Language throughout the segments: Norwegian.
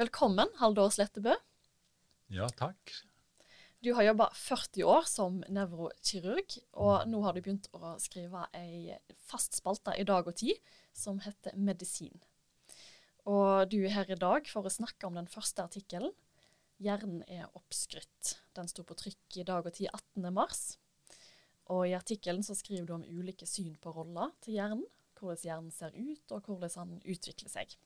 Velkommen, Haldor Slettebø. Ja, takk. Du har jobba 40 år som nevrokirurg, og nå har du begynt å skrive ei fast spalte i Dag og Tid som heter Medisin. Og du er her i dag for å snakke om den første artikkelen. 'Hjernen er oppskrytt'. Den sto på trykk i Dag og Tid 18.3. Og i artikkelen så skriver du om ulike syn på roller til hjernen. Hvordan hjernen ser ut, og hvordan han utvikler seg.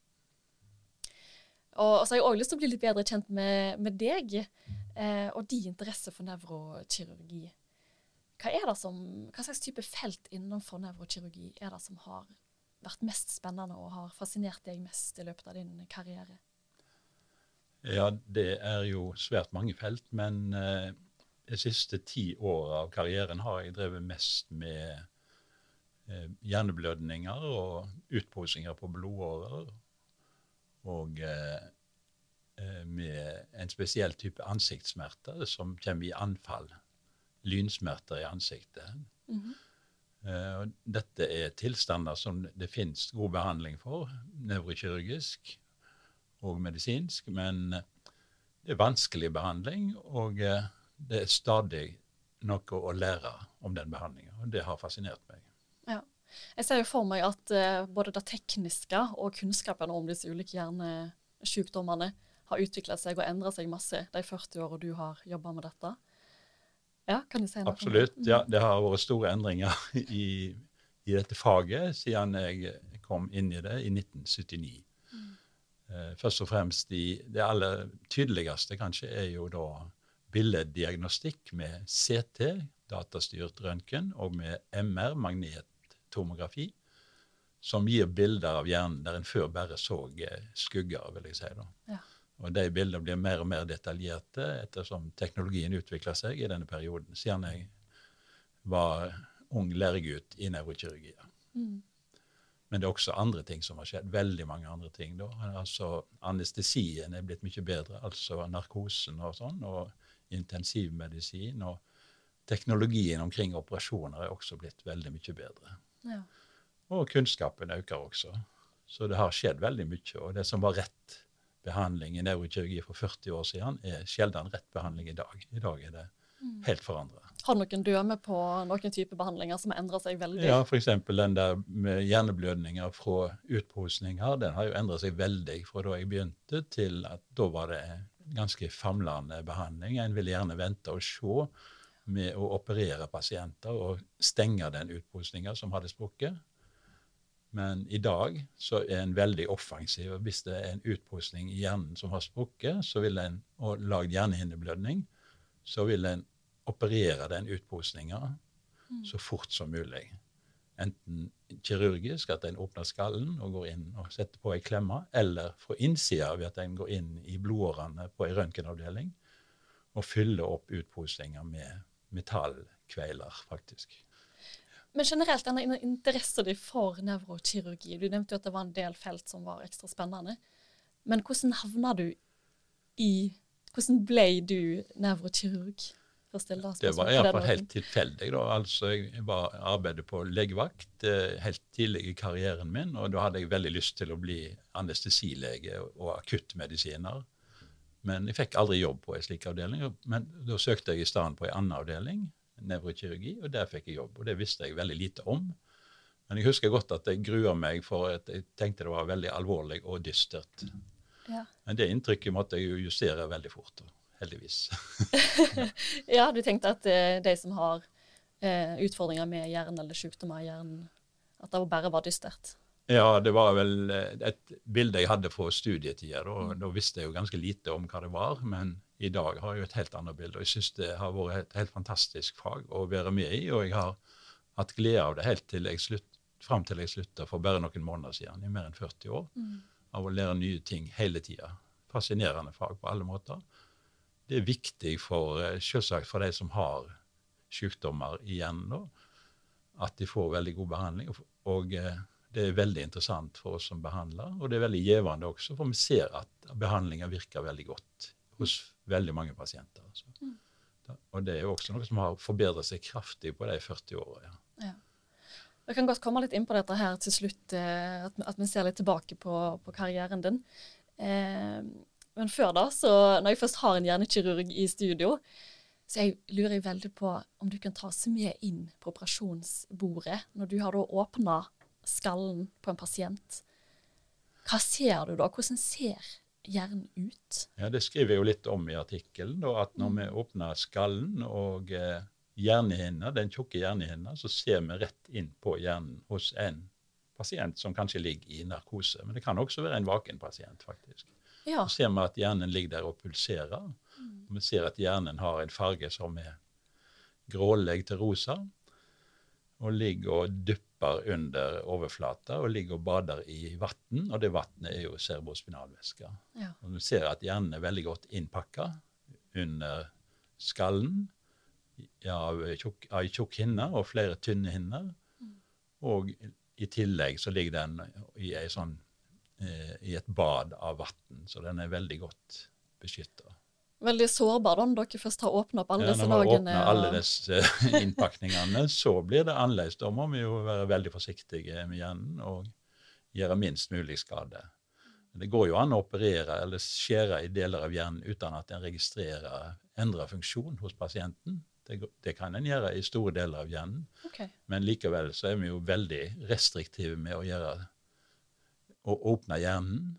Og, så har jeg òg lyst til å bli litt bedre kjent med, med deg eh, og din interesse for nevrokirurgi. Hva, som, hva, slags type felt innenfor nevrokirurgi er det som har vært mest spennende og har fascinert deg mest i løpet av din karriere? Ja, det er jo svært mange felt, men eh, de siste ti åra av karrieren har jeg drevet mest med eh, hjerneblødninger og utposinger på blodårer. Og eh, eh, med en spesiell type ansiktssmerter som kommer i anfall. Lynsmerter i ansiktet. Mm -hmm. uh, dette er tilstander som det finnes god behandling for, nevrokirurgisk og medisinsk. Men det er vanskelig behandling. og uh, det er stadig noe å lære om den behandlinga. Og det har fascinert meg. Jeg ser jo for meg at uh, både det tekniske og kunnskapen om disse ulike hjernesykdommene har utvikla seg og endra seg masse de 40 åra du har jobba med dette. Ja, kan du si noe Absolutt. Ja, det har vært store endringer i, i, dette faget siden jeg kom inn i det i 1979. Mm. Uh, først og fremst de, det aller tydeligste kanskje er jo da billeddiagnostikk med CT, datastyrt røntgen, og med MR, magnettomografi, som gir bilder av hjernen der en før bare så eh, skugger, vil jeg si. Ja. Og De bildene blir mer og mer detaljerte ettersom teknologien utvikler seg i denne perioden, siden jeg var ung læregutt i nevrokirurgi. Mm. Men det er også andre ting som har skjedd. Veldig mange andre ting. da. Altså Anestesien er blitt mye bedre, altså narkosen og sånn. og intensivmedisin. Og teknologien omkring operasjoner er også blitt veldig mye bedre. Ja. Og kunnskapen øker også. Så det har skjedd veldig mye. Og det som var rett behandling i nevrokirurgi for 40 år siden, er sjelden rett behandling i dag. I dag er det mm. helt forandra. Har du noen dømme på noen type behandlinger som har endra seg veldig? Ja, f.eks. den der med hjerneblødninger fra utposninger. Den har jo endra seg veldig fra da jeg begynte, til at da var det ganske famlende behandling. En ville gjerne vente og se med å operere pasienter og stenge den utpostinga som hadde sprukket. Men i dag så er en veldig offensiv. Hvis det er en utpostning i hjernen som har sprukket, så vil en, og lagd hjernehinneblødning, så vil en operere den utpostinga mm. så fort som mulig enten kirurgisk, at en åpner skallen og går inn og setter på ei klemme, eller fra innsida ved at en går inn i blodårene på ei røntgenavdeling og fyller opp utposinger med metallkveiler, faktisk. Men generelt, denne interessen din for nevrokirurgi, du nevnte jo at det var en del felt som var ekstra spennende. Men hvordan havna du i Hvordan ble du nevrokirurg? Det var iallfall helt tilfeldig. da. Altså, Jeg var, arbeidet på legevakt eh, helt tidlig i karrieren min, og da hadde jeg veldig lyst til å bli anestesilege og akuttmedisiner. Men jeg fikk aldri jobb på en slik avdeling. Men da søkte jeg i stedet på en annen avdeling, nevrokirurgi, og der fikk jeg jobb. Og det visste jeg veldig lite om. Men jeg husker godt at jeg grua meg, for at jeg tenkte det var veldig alvorlig og dystert. Ja. Men det inntrykket måtte jeg jo justere veldig fort. Heldigvis. ja, du tenkte at uh, de som har uh, utfordringer med hjernen eller sykdommer i hjernen, at det bare var dystert? Ja, det var vel eh, et bilde jeg hadde fra studietider. Da, mm. da visste jeg jo ganske lite om hva det var, men i dag har jeg jo et helt annet bilde. Og jeg syns det har vært et helt fantastisk fag å være med i, og jeg har hatt glede av det helt til jeg slutt, fram til jeg slutta for bare noen måneder siden, i mer enn 40 år. Mm. Av å lære nye ting hele tida. Fascinerende fag på alle måter det er viktig for, eh, selvsagt for de som har sykdommer igjen, nå, at de får veldig god behandling. Og, og eh, det er veldig interessant for oss som behandler, og det er veldig gjevende også, for vi ser at behandlinga virker veldig godt hos veldig mange pasienter. Altså. Mm. Og det er jo også noe som har forbedret seg kraftig på de 40 åra. Ja. Ja. Jeg kan godt komme litt inn på dette her til slutt, eh, at, at vi ser litt tilbake på, på karrieren din. Eh, men før da, så når jeg først har en hjernekirurg i studio, så jeg lurer jeg veldig på om du kan ta oss med inn på operasjonsbordet når du har da åpna skallen på en pasient. Hva ser du da? Hvordan ser hjernen ut? Ja, Det skriver jeg jo litt om i artikkelen. At når vi åpner skallen og eh, hjernehinna, den tjukke hjernehinna, så ser vi rett inn på hjernen hos en pasient som kanskje ligger i narkose. Men det kan også være en vaken pasient, faktisk. Ja. Så ser vi at hjernen ligger der og pulserer. Og vi ser at hjernen har en farge som er grålig til rosa, og ligger og dupper under overflata og ligger og bader i vann. Og det vannet er jo cerebrospinalvæske. Ja. Og du ser at hjernen er veldig godt innpakka under skallen av tjukk, ei tjukk hinne og flere tynne hinner. Og i tillegg så ligger den i, sånn, eh, i et bad av vann, så den er veldig godt beskytta. Veldig sårbar da, når dere først har åpna opp alle Ja, disse når vi lagene. åpner alle disse eh, innpakningene, så blir det annerledes. Da må vi jo være veldig forsiktige med hjernen og gjøre minst mulig skade. Det går jo an å operere eller skjære i deler av hjernen uten at en registrerer endra funksjon hos pasienten. Det, det kan en gjøre i store deler av hjernen. Okay. Men likevel så er vi jo veldig restriktive med å gjøre å åpne hjernen.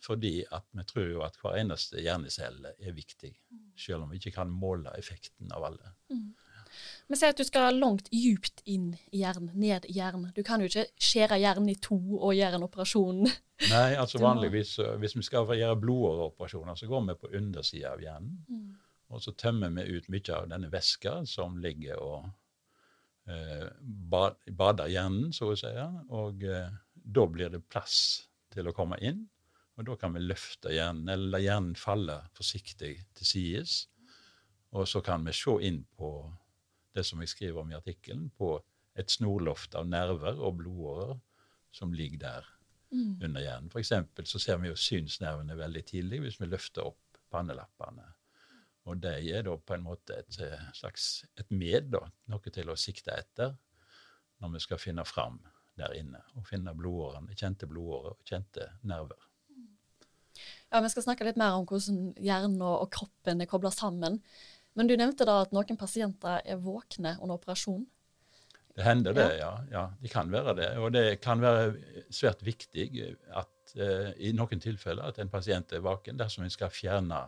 Fordi at vi tror jo at hver eneste hjernecelle er viktig. Selv om vi ikke kan måle effekten av alle. Mm. Vi sier at du skal langt djupt inn i hjernen, ned i hjernen. Du kan jo ikke skjære hjernen i to og gjøre en operasjon. Nei, altså vanligvis hvis vi skal gjøre blodåreoperasjoner, så går vi på undersida av hjernen. Og så tømmer vi ut mye av denne væska som ligger og eh, bader hjernen, så å si. Og eh, da blir det plass til å komme inn. Og da kan vi løfte hjernen, eller la hjernen falle forsiktig til sides. Og så kan vi se inn på det som jeg skriver om i artikkelen, på et snorloft av nerver og blodårer som ligger der under hjernen. For eksempel så ser vi jo synsnervene veldig tidlig hvis vi løfter opp pannelappene. Og de er da på en måte et eh, slags et med, da, noe til å sikte etter når vi skal finne fram der inne. Og finne blodårene, kjente blodårer og kjente nerver. Ja, Vi skal snakke litt mer om hvordan hjernen og, kroppen er kobla sammen. Men du nevnte da at noen pasienter er våkne under operasjon. Det hender det, ja. ja. De kan være det. Og det kan være svært viktig at eh, i noen tilfeller at en pasient er vaken dersom en skal fjerne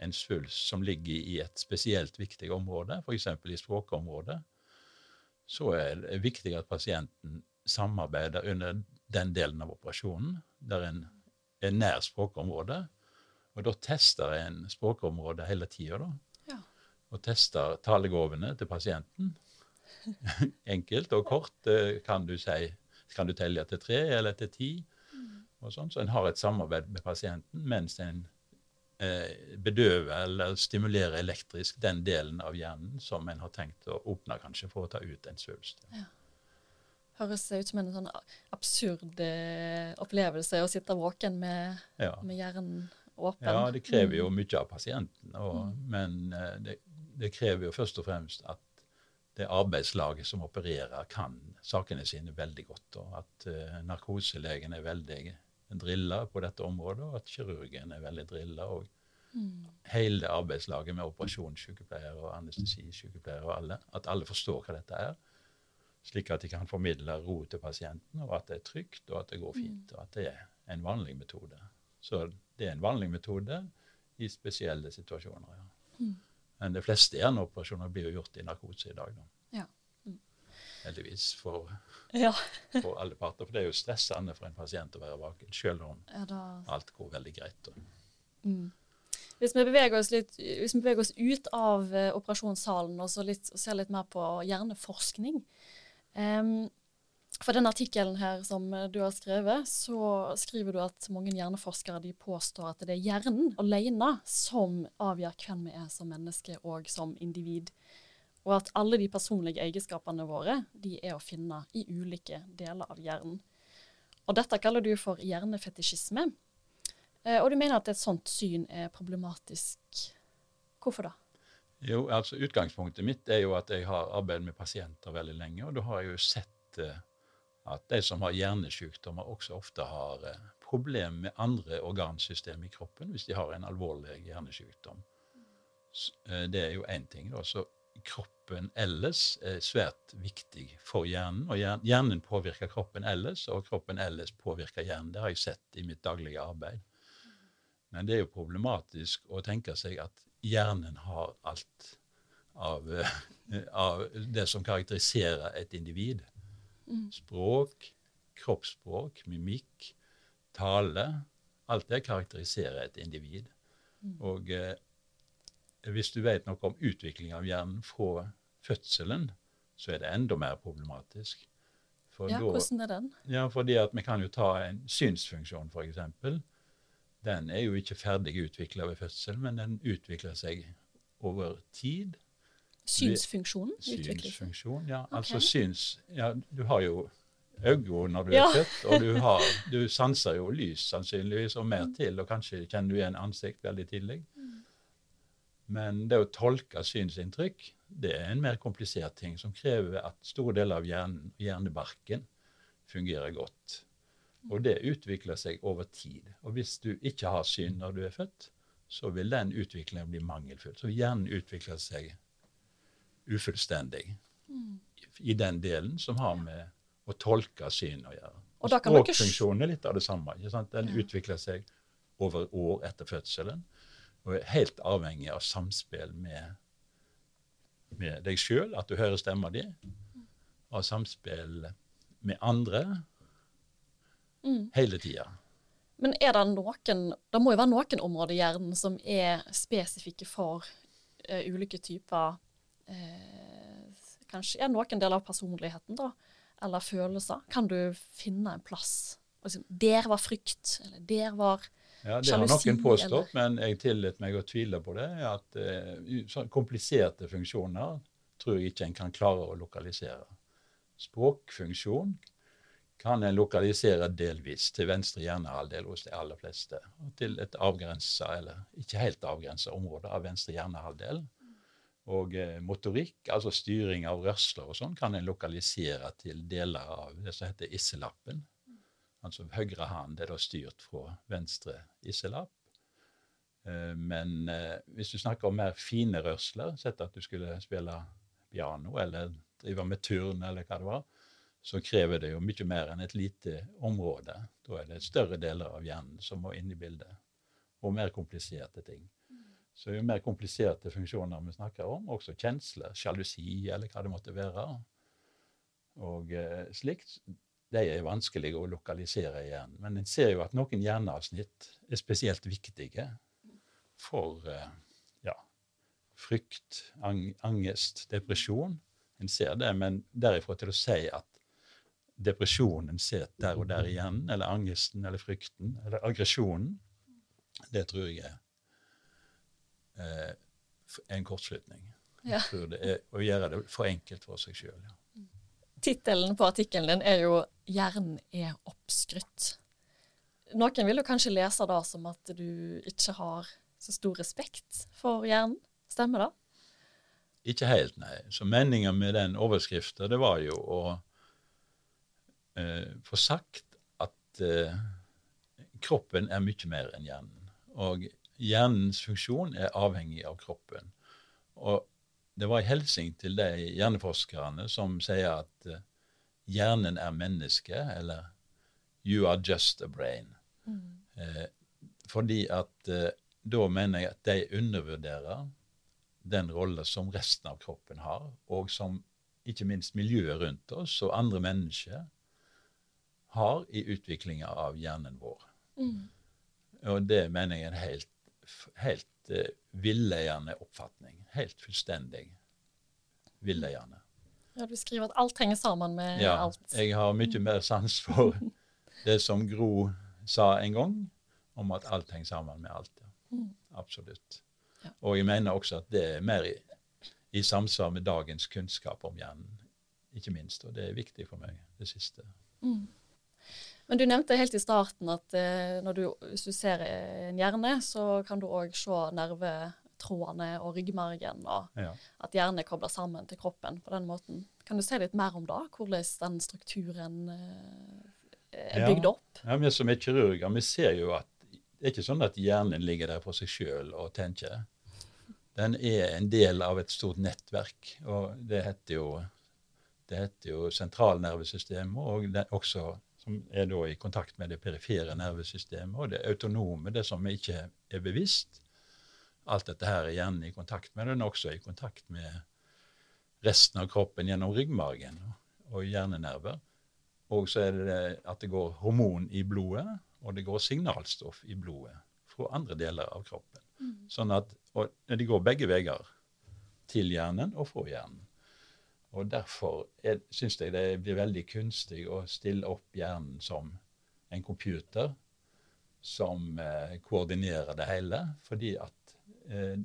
en svulst som ligger i et spesielt viktig område, f.eks. i språkområdet. Så er det viktig at pasienten samarbeider under den delen av operasjonen der en nær språkområdet. Og da tester en språkområdet hele tida, da. Ja. Og tester talegåvene til pasienten. Enkelt og kort eh, kan du si kan du telle til tre eller til ti. og sånn, Så en har et samarbeid med pasienten mens en eh, bedøver eller stimulerer elektrisk den delen av hjernen som en har tenkt å åpne kanskje for å ta ut en svulst. Høres ut som en sånn absurd eh, opplevelse å sitte våken med, Ja. med hjernen åpen. Ja, det krever jo mye av pasienten, og, men eh, det, det krever jo først og fremst at det arbeidslaget som opererer, kan sakene sine veldig godt, og at uh, narkoselegen er veldig drilla på dette området, og at kirurgen er veldig drilla. og hele arbeidslaget med operasjonssykepleiere og anestesisykepleiere og alle, at alle forstår hva dette er, slik at de kan formidle ro til pasienten, og at det er trygt, og at det går fint, og at det er en vanlig metode. Så det er en vanlig metode i spesielle situasjoner. ja. Men de fleste hjerneoperasjoner blir jo gjort i narkose i dag. da. Ja. Heldigvis for, Ja. for alle parter. For det er jo stressende for en pasient å være vaken, selv om ja alt går veldig greit. Mm. Hvis vi litt, hvis vi beveger oss ut av eh, operasjonssalen og, så litt, og ser litt mer på hjerneforskning em, For den artikkelen her som eh, du har skrevet, så skriver du at mange hjerneforskere de påstår at det er hjernen alene som avgjør hvem vi er som menneske og som individ. Og at alle de personlige egenskapene våre de er å finne i ulike deler av hjernen. Og dette kaller du for hjernefetisjisme. Eh, og du mener at et sånt syn er problematisk. Hvorfor da? Jo, altså Utgangspunktet mitt er jo at jeg har arbeidet med pasienter veldig lenge, og da har jeg jo sett eh, at de som har hjernesykdommer, også ofte har eh, problem med andre organsystemer i kroppen hvis de har en alvorlig hjernesykdom. Eh, Det er jo én ting. da, så Kroppen ellers er svært viktig for hjernen. og Hjernen påvirker kroppen ellers, og kroppen ellers påvirker hjernen. Det har jeg sett i mitt daglige arbeid. Men det er jo problematisk å tenke seg at hjernen har alt av, eh, av det som karakteriserer et individ. Språk, kroppsspråk, mimikk, tale. Alt det karakteriserer et individ. Og eh, hvis du vet noe om utvikling av hjernen fra fødselen, så er det enda mer problematisk. For Ja, da- hvordan er den? ja, fordi at vi kan jo ta en synsfunksjon, f.eks. Den er jo ikke ferdig utvikla ved fødsel, men den utvikler seg over tid. Synsfunksjonen. Synsfunksjon, ja. Okay. Altså syns Ja, du har jo øyne når du Ja. er født, og du, har, du sanser jo lys sannsynligvis, og mer til, og kanskje kjenner du igjen ansikt veldig tidlig. Men det å tolke synsinntrykk, det er en mer komplisert ting som krever at store deler av hjernen, hjernebarken fungerer godt. Og det utvikler seg over tid. Og hvis du ikke har syn når du er født, så vil den utviklingen bli mangelfull. Så hjernen utvikler seg ufullstendig i den delen som har med å tolke syn å gjøre. Og Språkfunksjonen er litt av det samme. Den Ja. utvikler seg over år etter fødselen og er helt avhengig av samspill med, med deg sjøl, at du hører stemma di, og samspill med andre Mm. hele tida. Men er det noen Det må jo være noen områder i hjernen som er spesifikke for uh, ulike typer uh, Kanskje er noen deler av personligheten, da, eller følelser. Kan du finne en plass? Altså, der var frykt, eller der var Ja, Det har noen påstått, men jeg tillot meg å tvile på det. At sånn kompliserte funksjoner tror jeg ikke en kan klare å lokalisere. Språkfunksjon kan en lokalisere delvis til venstre hjernehalvdel hos de aller fleste. Til et avgrensa, eller ikke helt avgrensa område av venstre hjernehalvdel. Og eh, motorikk, altså styring av rørsler og sånn, kan en lokalisere til deler av det som heter isselappen. Altså høyre hånd er da styrt fra venstre isselapp. Eh, Men eh, hvis du snakker om mer fine rørsler, sett at du skulle spille piano eller drive med turn eller hva det var, så krever det jo mye mer enn et lite område. Da er det større deler av hjernen som må inn i bildet, og mer kompliserte ting. Så jo mer kompliserte funksjoner vi snakker om, også kjensler, sjalusi eller hva det måtte være, og eh, slikt, de er vanskelige å lokalisere i hjernen. Men en ser jo at noen hjerneavsnitt er spesielt viktige for eh, ja, frykt, ang angest, depresjon. En ser det, men derifra til å si at depresjonen sitter der og der igjen, eller angesten eller frykten eller aggresjonen, det tror jeg er eh, en kortslutning. Ja. Jeg tror det er å gjøre det for enkelt for seg sjøl. Ja. Tittelen på artikkelen din er jo 'Hjernen er oppskrytt'. Noen vil jo kanskje lese det som at du ikke har så stor respekt for hjernen. Stemmer det? Ikke helt, nei. Så meninga med den overskrifta, det var jo å eh, få sagt at eh, kroppen er mye mer enn hjernen. Og hjernens funksjon er avhengig av kroppen. Og det var en hilsen til de hjerneforskerne som sier at eh, hjernen er menneske, eller you are just a brain. Eh, fordi at eh, da mener jeg at de undervurderer den rolle som resten av kroppen har, og som ikke minst miljøet rundt oss og andre mennesker har i utviklinga av hjernen vår. Og det mener jeg er en helt, helt uh, villeiende oppfatning. Helt fullstendig villeiende. Ja, Du skriver at alt henger sammen med Ja, alt. jeg har mye mer sans for det som Gro sa en gang, om at alt henger sammen med alt. Ja. Absolutt. Ja. Og jeg mener også at det er mer i, i samsvar med dagens kunnskap om hjernen, ikke minst. Og det er viktig for meg, det siste. Men du nevnte helt i starten at eh, du, hvis du ser en hjerne, så kan du òg se nervetrådene og ryggmargen, og Ja. at hjernen kobler sammen til kroppen på den måten. Kan du si litt mer om det? Hvordan den strukturen eh, er bygd opp? Ja, Vi som er kirurger, vi ser jo at det er ikke sånn at hjernen ligger der for seg sjøl og tenker. Den er en del av et stort nettverk, og det heter jo, det heter jo sentralnervesystemet, og det også som er da i kontakt med det perifere nervesystemet, og det autonome, det som ikke er bevisst. Alt dette her er hjernen i kontakt med. Den er også i kontakt med resten av kroppen gjennom ryggmargen og hjernenerver. Og så er det at det går hormon i blodet, og det går signalstoff i blodet fra andre deler av kroppen. Mm. Sånn at, og De går begge veier. Til hjernen og fra hjernen. Og Derfor syns jeg det blir veldig kunstig å stille opp hjernen som en computer som eh, koordinerer det hele. Fordi at eh,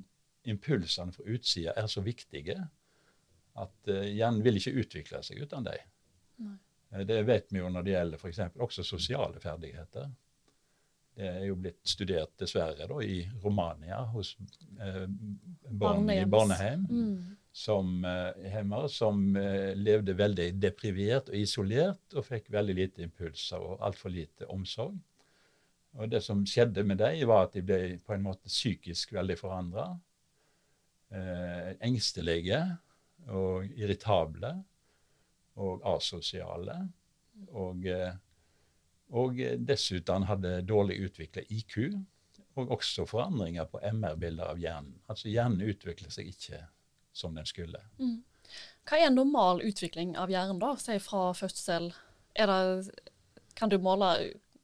impulsene fra utsida er så viktige at eh, hjernen vil ikke utvikle seg uten dem. Uh, det vet vi jo når det gjelder f.eks. også sosiale ferdigheter. Det er jo blitt studert dessverre da, i Romania hos uh, barn i barnehjem. Mm. Som, hemmer, som levde veldig deprivert og isolert og fikk veldig lite impulser og altfor lite omsorg. Og Det som skjedde med dem, var at de ble på en måte psykisk veldig forandra. Eh, engstelige og irritable og asosiale. Og, eh, og dessuten hadde dårlig utvikla IQ, og også forandringer på MR-bilder av hjernen. Altså Hjernen utvikler seg ikke som den skulle. Mm. Hva er en normal utvikling av hjernen, da? Si fra fødsel. Det, kan du måle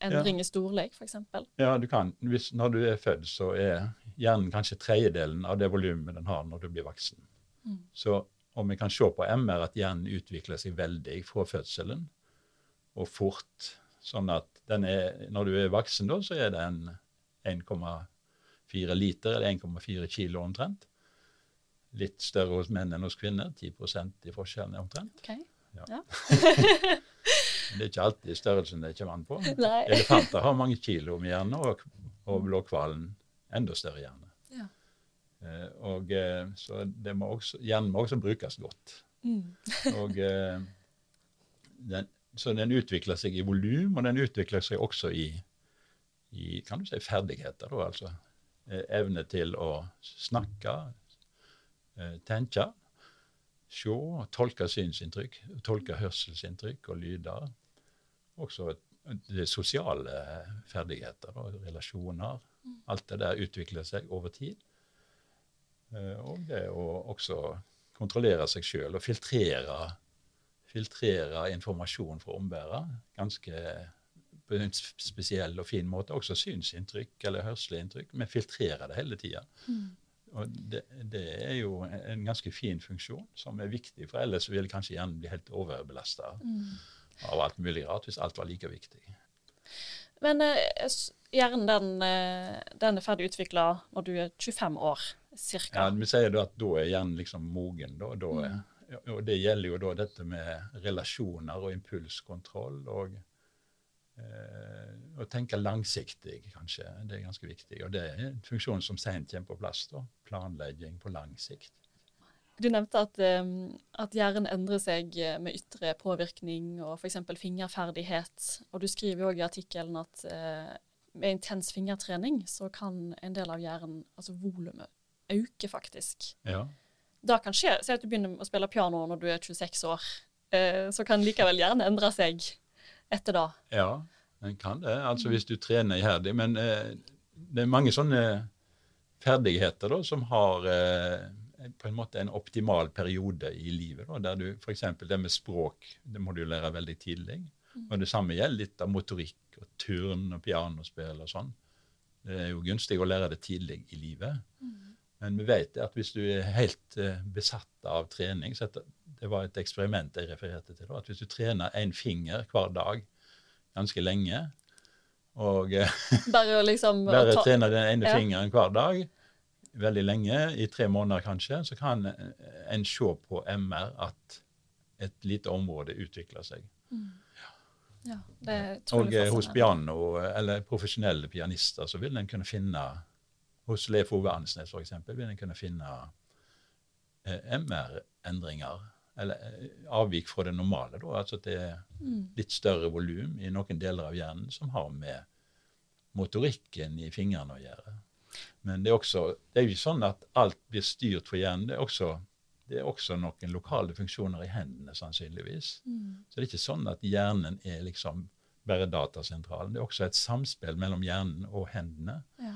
endring ja. i storlek, f.eks.? Ja, du kan. Hvis, når du er født, så er hjernen kanskje tredjedelen av det volumet den har når du blir voksen. Mm. Så om vi kan se på MR at hjernen utvikler seg veldig fra fødselen og fort. Sånn at er, når du er voksen, da, så er det en 1,4 liter, eller 1,4 kilo omtrent. Litt større hos menn enn hos kvinner. 10 i forskjellen omtrent. Okay. Ja. Ja. det er ikke alltid størrelsen det kommer an på. Nei. Elefanter har mange kilo med hjerne, og, og blåhvalen enda større hjerne. Eh, og eh, Så det må også, hjernen må også brukes godt. Mm. og eh, den, Så den utvikler seg i volum, og den utvikler seg også i, i kan du si, ferdigheter. Da, altså evne til å snakke, tenke, se, tolke synsinntrykk, tolke hørselsinntrykk og lyder. Også det sosiale ferdigheter, og relasjoner. Mm. Alt det der utvikler seg over tid. Eh, og det å også kontrollere seg sjøl og filtrere, filtrere informasjon fra omverdenen ganske på en spesiell og fin måte. Også synsinntrykk eller hørselsinntrykk. Men filtrere det hele tida. Mm. Og det, det, er jo en ganske fin funksjon som er viktig, for ellers vil kanskje hjernen bli helt overbelasta mm. av alt mulig rart hvis alt var like viktig. Men eh, hjernen den, eh, den er ferdig utvikla når du er 25 år. Cirka. Ja, Vi sier da at da er hjernen liksom mogen. Da, da er, mm. og Det gjelder jo da dette med relasjoner og impulskontroll. og å tenke langsiktig, kanskje. Det er ganske viktig. Og det er en funksjon som sent kommer på plass. da, Planlegging på lang sikt. Du nevnte at, um, at, hjernen endrer seg med ytre påvirkning og f.eks. fingerferdighet. Og du skriver òg i artikkelen at med intens fingertrening så kan en del av hjernen, altså volumet, øke faktisk. Ja. Da kan skje, Si at du begynner å spille piano når du er 26 år. Eh, så kan likevel hjernen endre seg etter det. Ja, den kan det. Altså hvis du trener iherdig. Men eh, det er mange sånne ferdigheter da, som har eh, på en måte en optimal periode i livet. Da, der du F.eks. det med språk det må du lære veldig tidlig. Mm. Og Det samme gjelder litt av motorikk og turn og pianospill og sånn. Det er jo gunstig å lære det tidlig i livet. Mm. Men vi vet at hvis du er helt uh, besatt av trening så Det var et eksperiment jeg refererte til. at Hvis du trener én finger hver dag ganske lenge og uh, Bare, liksom, bare ta, trener den ene ja. fingeren hver dag veldig lenge, i tre måneder kanskje, så kan en se på MR at et lite område utvikler seg. Mm. Ja, det og eh, hos piano, eller profesjonelle pianister så vil en kunne finne hos Leif Ove Ansnes f.eks. vil en kunne finne eh, MR-endringer eller eh, avvik fra det normale. Da. Altså at det er Mm. litt større volum i noen deler av hjernen som har med motorikken i fingrene å gjøre. Men det er, også, det er jo ikke sånn at alt blir styrt for hjernen. Det er også, det er også noen lokale funksjoner i hendene, sannsynligvis. Mm. Så det er ikke sånn at hjernen er liksom bare datasentralen. Det er også et samspill mellom hjernen og hendene Ja.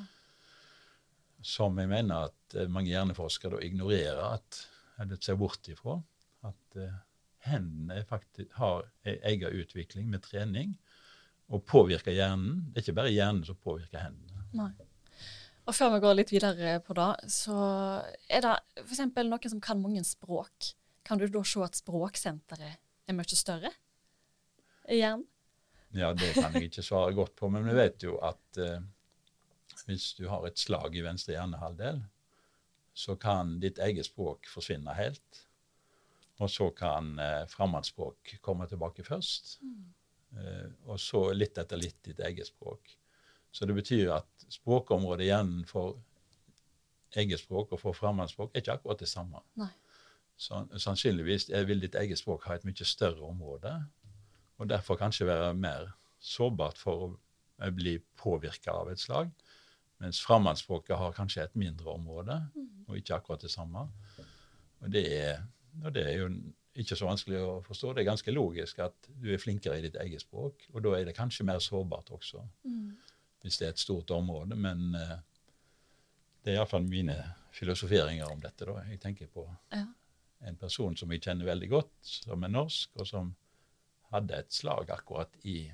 som jeg mener at eh, mange hjerneforskere ignorerer, at, eller ser bort ifra. At eh, hendene faktisk har en egen utvikling med trening og påvirker hjernen. Det er ikke bare hjernen som påvirker hendene. Nei. Og før vi går litt videre på det, så er det f.eks. noen som kan mange språk. Kan du da se at språksenteret er mye større i hjernen? Ja, det kan jeg ikke svare godt på, men vi vet jo at eh, hvis du har et slag i venstre hjernehalvdel, så kan ditt eget språk forsvinne helt. Og så kan eh, fremmedspråk komme tilbake først. Eh, og så litt etter litt ditt eget språk. Så det betyr at språkområdet igjen for eget språk og for fremmedspråk er ikke akkurat det samme. Nei. Så, sannsynligvis vil ditt eget språk ha et mye større område, og derfor kanskje være mer sårbart for å eh, bli påvirka av et slag. Mens fremmedspråket har kanskje et mindre område, og ikke akkurat det samme. Og det er, og det er jo ikke så vanskelig å forstå. Det er ganske logisk at du er flinkere i ditt eget språk, og da er det kanskje mer sårbart også, Mm. hvis det er et stort område. Men uh, det er iallfall mine filosoferinger om dette. da. Jeg tenker på Ja. en person som jeg kjenner veldig godt, som er norsk, og som hadde et slag akkurat i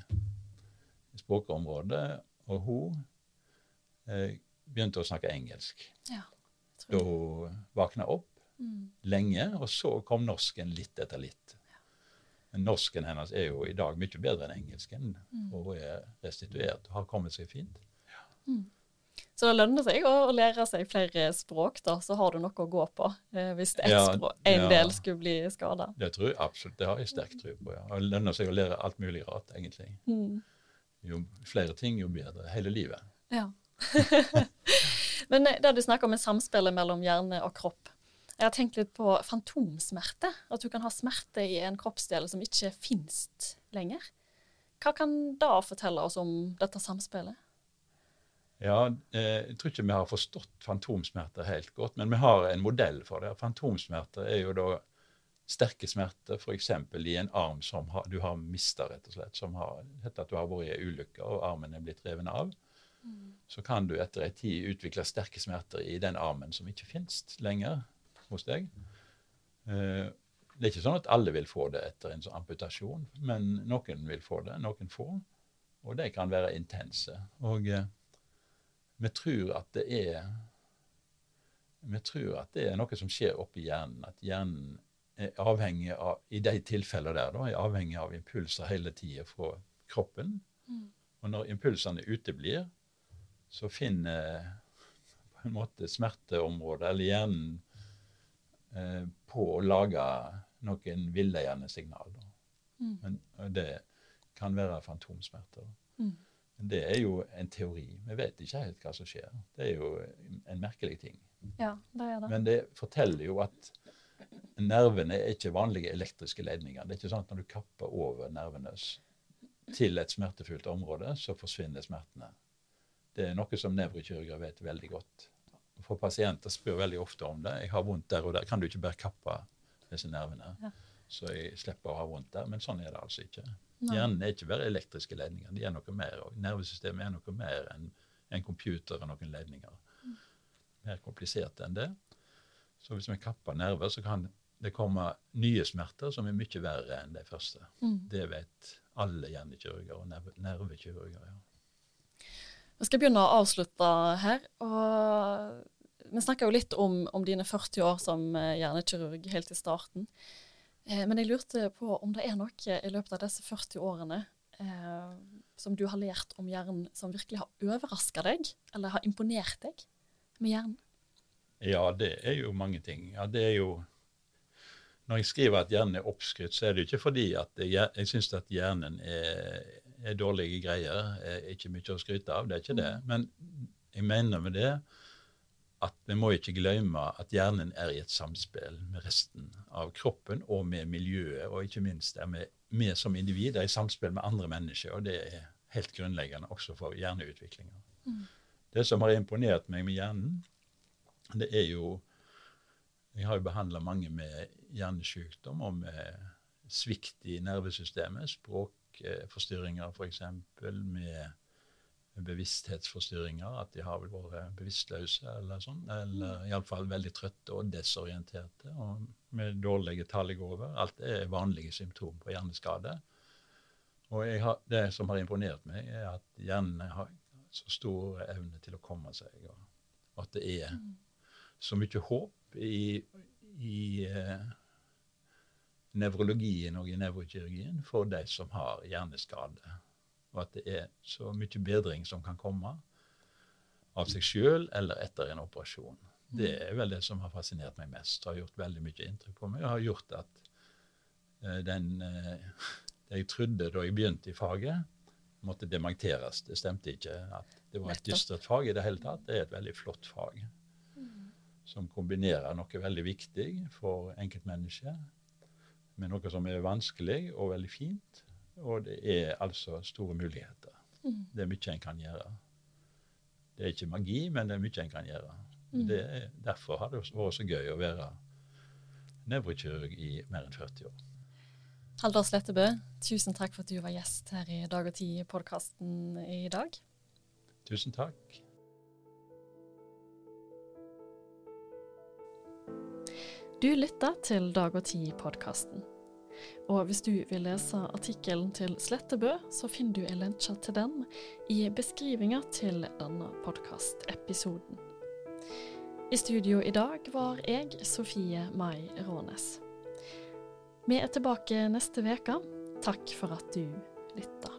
språkområdet. Og hun eh, begynte å snakke engelsk ja. da hun våkna opp Mm. lenge, og så kom norsken litt etter litt. Men norsken hennes er jo i dag mye bedre enn engelsken, Mm. og hun er restituert og har kommet seg fint. Så det lønner seg å lære seg flere språk, da, så har du noe å gå på eh, hvis ett Ja, språk, en ja. del skulle bli skada. Det tror jeg absolutt, det har jeg sterk tro på. ja. Det lønner seg å lære alt mulig rart, egentlig. Mm. Jo flere ting, jo bedre. Hele livet. Ja. Men eh, det du snakker om er samspillet mellom hjerne og kropp. Jeg har tenkt litt på fantomsmerte. At du kan ha smerte i en kroppsdel som ikke finnes lenger. Hva kan da fortelle oss om dette samspillet? Ja, eh, Jeg tror ikke vi har forstått fantomsmerter helt godt, men vi har en modell for det. Fantomsmerter er jo da sterke smerter, f.eks. i en arm som har, du har mista, rett og slett. Som har heter at du har vært i en ulykke og armen er blitt revet av. Så kan du etter en tid utvikle sterke smerter i den armen som ikke finnes lenger hos deg. Eh, Det er ikke sånn at alle vil få det etter en sånn amputasjon, men noen vil få det, noen få. Og de kan være intense. Og eh, vi tror at det er vi tror at det er noe som skjer oppi hjernen. At hjernen er avhengig av, i de tilfellene der, da, er avhengig av impulser hele tida fra kroppen. Mm. Og når impulsene uteblir, så finner på en måte smerteområdet, eller hjernen, på å lage noen villeiende signaler. Mm. Men og det kan være fantomsmerter. Mm. Men det er jo en teori. Vi vet ikke helt hva som skjer. Det er jo en merkelig ting. Ja, det er det. Men det forteller jo at nervene er ikke vanlige elektriske ledninger. Det er ikke sånn at når du kapper over nervene til et smertefullt område, så forsvinner smertene. Det er noe som nevrokirurger vet veldig godt. For pasienter spør veldig ofte om det. 'Jeg har vondt der og der. Kan du ikke bare kappe disse nervene?' Ja. Så jeg slipper å ha vondt der. Men sånn er det altså ikke. Nei. Hjernen er ikke bare elektriske ledninger. De er noe mer. Og nervesystemet er noe mer enn en computer og noen ledninger. Mer komplisert enn det. Så hvis vi kapper nerver, så kan det komme nye smerter som er mye verre enn de første. Mm. Det vet alle hjernekirurger og nerve, nervekirurger. Ja. Vi skal begynne å avslutte her. og Vi snakka jo litt om, om dine 40 år som eh, hjernekirurg helt i starten. Eh, men jeg lurte på om det er noe i løpet av disse 40 årene eh, som du har lært om hjernen som virkelig har overraska deg, eller har imponert deg med hjernen? ja, det er jo mange ting. Ja, det er jo Når jeg skriver at hjernen er oppskrytt, så er det jo ikke fordi at jeg, jeg syns at hjernen er, er dårlige greier, er ikke mye å skryte av. Det er ikke det. Men jeg mener med det at vi må ikke glemme at hjernen er i et samspill med resten av kroppen og med miljøet, og ikke minst er vi, vi som individ er i samspill med andre mennesker, og det er helt grunnleggende også for hjerneutviklinga. Mm. Det som har imponert meg med hjernen, det er jo Jeg har jo behandla mange med hjernesykdom og med svikt i nervesystemet, språkforstyrringer f.eks., med bevissthetsforstyrringer, at de har vel vært bevisstløse eller sånn, eller mm. iallfall veldig trøtte og desorienterte og med dårlige talegaver. Alt er vanlige symptom på hjerneskade. Og har, det som har imponert meg, er at hjernen har så stor evne til å komme seg, og at det er mm. så mye håp i, i eh, nevrologien og i nevrokirurgien for de som har hjerneskade og at det er så mye bedring som kan komme av seg sjøl eller etter en operasjon. Det mm. er vel det som har fascinert meg mest. og har gjort veldig mye inntrykk på meg. og har gjort at uh, den uh, det jeg trodde da jeg begynte i faget, måtte dementeres. Det stemte ikke at det var et dystert fag i det hele tatt. Det er et veldig flott fag mm. som kombinerer noe veldig viktig for enkeltmennesket med noe som er vanskelig og veldig fint, og det er altså store muligheter. Mm. Det er mye en kan gjøre. Det er ikke magi, men det er mye en kan gjøre. Mm. Er, derfor har det vært så gøy å være nevrokirurg i mer enn 40 år. Haldar Slettebø, tusen takk for at du var gjest her i Dag og Tid-podkasten i dag. Tusen takk. Du lytter til Dag og Tid-podkasten. Og hvis du vil lese artikkelen til Slettebø, så finner du en lenke til den i beskrivinga til denne podkastepisoden. I studio i dag var jeg, Sofie Mai Rånes. Vi er tilbake neste uke. Takk for at du lytta.